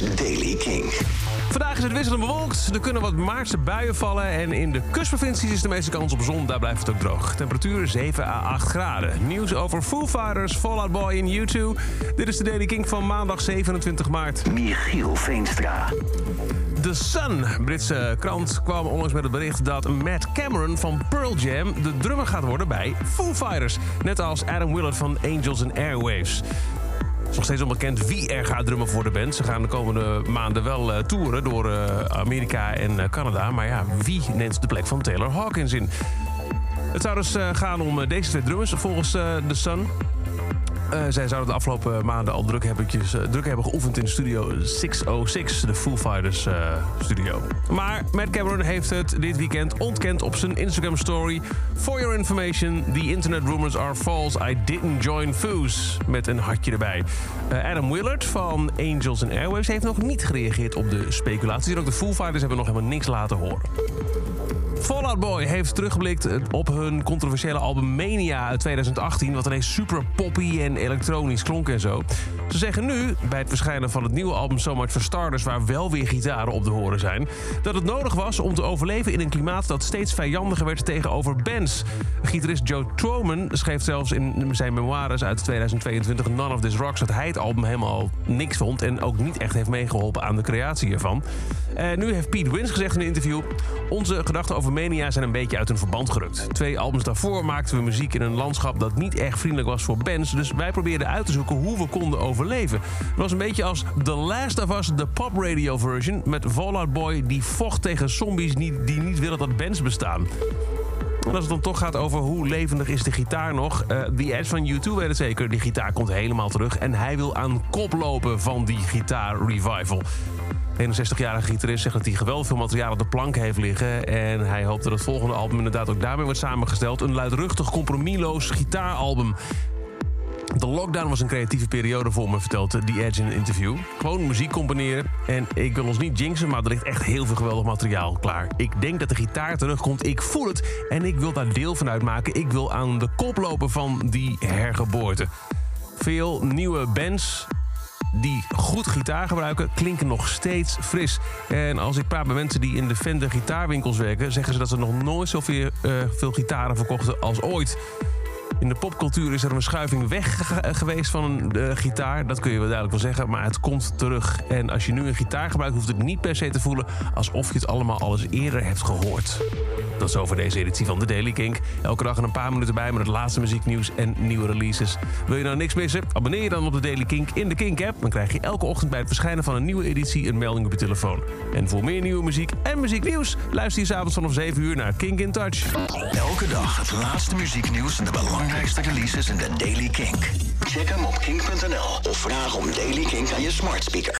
is Daily King. Vandaag is het wisselend bewolkt. Er kunnen wat maartse buien vallen. En in de kustprovincies is de meeste kans op zon. Daar blijft het ook droog. Temperatuur 7 à 8 graden. Nieuws over Foo Fighters, Fall Out Boy en U2. Dit is de Daily King van maandag 27 maart. Michiel Veenstra. The Sun, Britse krant, kwam onlangs met het bericht dat Matt Cameron van Pearl Jam de drummer gaat worden bij Foo Fighters. Net als Adam Willard van Angels and Airwaves. Is nog steeds onbekend wie er gaat drummen voor de band. Ze gaan de komende maanden wel uh, toeren door uh, Amerika en uh, Canada. Maar ja, wie neemt de plek van Taylor Hawkins in? Het zou dus gaan om deze twee drummers volgens The Sun. Uh, zij zouden de afgelopen maanden al druk, hebbetjes, uh, druk hebben geoefend in studio 606, de Foo Fighters uh, studio. Maar Matt Cameron heeft het dit weekend ontkend op zijn Instagram story. For your information, the internet rumors are false. I didn't join Foos. Met een hartje erbij. Adam Willard van Angels and Airwaves heeft nog niet gereageerd op de speculaties. En ook de Foo Fighters hebben nog helemaal niks laten horen. Fall Out Boy heeft teruggeblikt op hun controversiële album Mania uit 2018... wat ineens super poppy en elektronisch klonk en zo. Ze zeggen nu, bij het verschijnen van het nieuwe album So Much for Starters... waar wel weer gitaren op de horen zijn... dat het nodig was om te overleven in een klimaat dat steeds vijandiger werd tegenover bands. Gitarist Joe Troman schreef zelfs in zijn memoires uit 2022 None of This Rocks... dat hij het album helemaal niks vond en ook niet echt heeft meegeholpen aan de creatie ervan. En nu heeft Pete Wins gezegd in een interview... onze gedachten over Mania zijn een beetje uit hun verband gerukt. Twee albums daarvoor maakten we muziek in een landschap dat niet erg vriendelijk was voor bands. Dus wij probeerden uit te zoeken hoe we konden overleven. Het was een beetje als The Last of Us, de pop radio version. Met Fallout Boy die vocht tegen zombies die niet willen dat bands bestaan. En als het dan toch gaat over hoe levendig is de gitaar nog... Uh, The Edge van U2 weet het zeker, die gitaar komt helemaal terug... en hij wil aan kop lopen van die gitaar-revival. De 61-jarige gitarist zegt dat hij geweldig veel materiaal op de plank heeft liggen... en hij hoopt dat het volgende album inderdaad ook daarmee wordt samengesteld. Een luidruchtig, compromisloos gitaaralbum... De lockdown was een creatieve periode voor me, vertelt The Edge in een interview. Gewoon muziek componeren. En ik wil ons niet jinxen, maar er ligt echt heel veel geweldig materiaal klaar. Ik denk dat de gitaar terugkomt. Ik voel het en ik wil daar deel van uitmaken. Ik wil aan de kop lopen van die hergeboorte. Veel nieuwe bands die goed gitaar gebruiken, klinken nog steeds fris. En als ik praat met mensen die in de Fender gitaarwinkels werken... zeggen ze dat ze nog nooit zoveel uh, veel gitaren verkochten als ooit. In de popcultuur is er een verschuiving weg geweest van een uh, gitaar. Dat kun je wel duidelijk wel zeggen, maar het komt terug. En als je nu een gitaar gebruikt, hoeft het niet per se te voelen... alsof je het allemaal al eens eerder hebt gehoord. Dat is over deze editie van The Daily Kink. Elke dag een paar minuten bij met het laatste muzieknieuws en nieuwe releases. Wil je nou niks missen? Abonneer je dan op The Daily Kink in de Kink-app. Dan krijg je elke ochtend bij het verschijnen van een nieuwe editie een melding op je telefoon. En voor meer nieuwe muziek en muzieknieuws... luister je s'avonds vanaf 7 uur naar Kink in Touch. Elke dag het laatste muzieknieuws en de belangrijkste releases in The Daily Kink. Check hem op kink.nl of vraag om Daily Kink aan je smart speaker.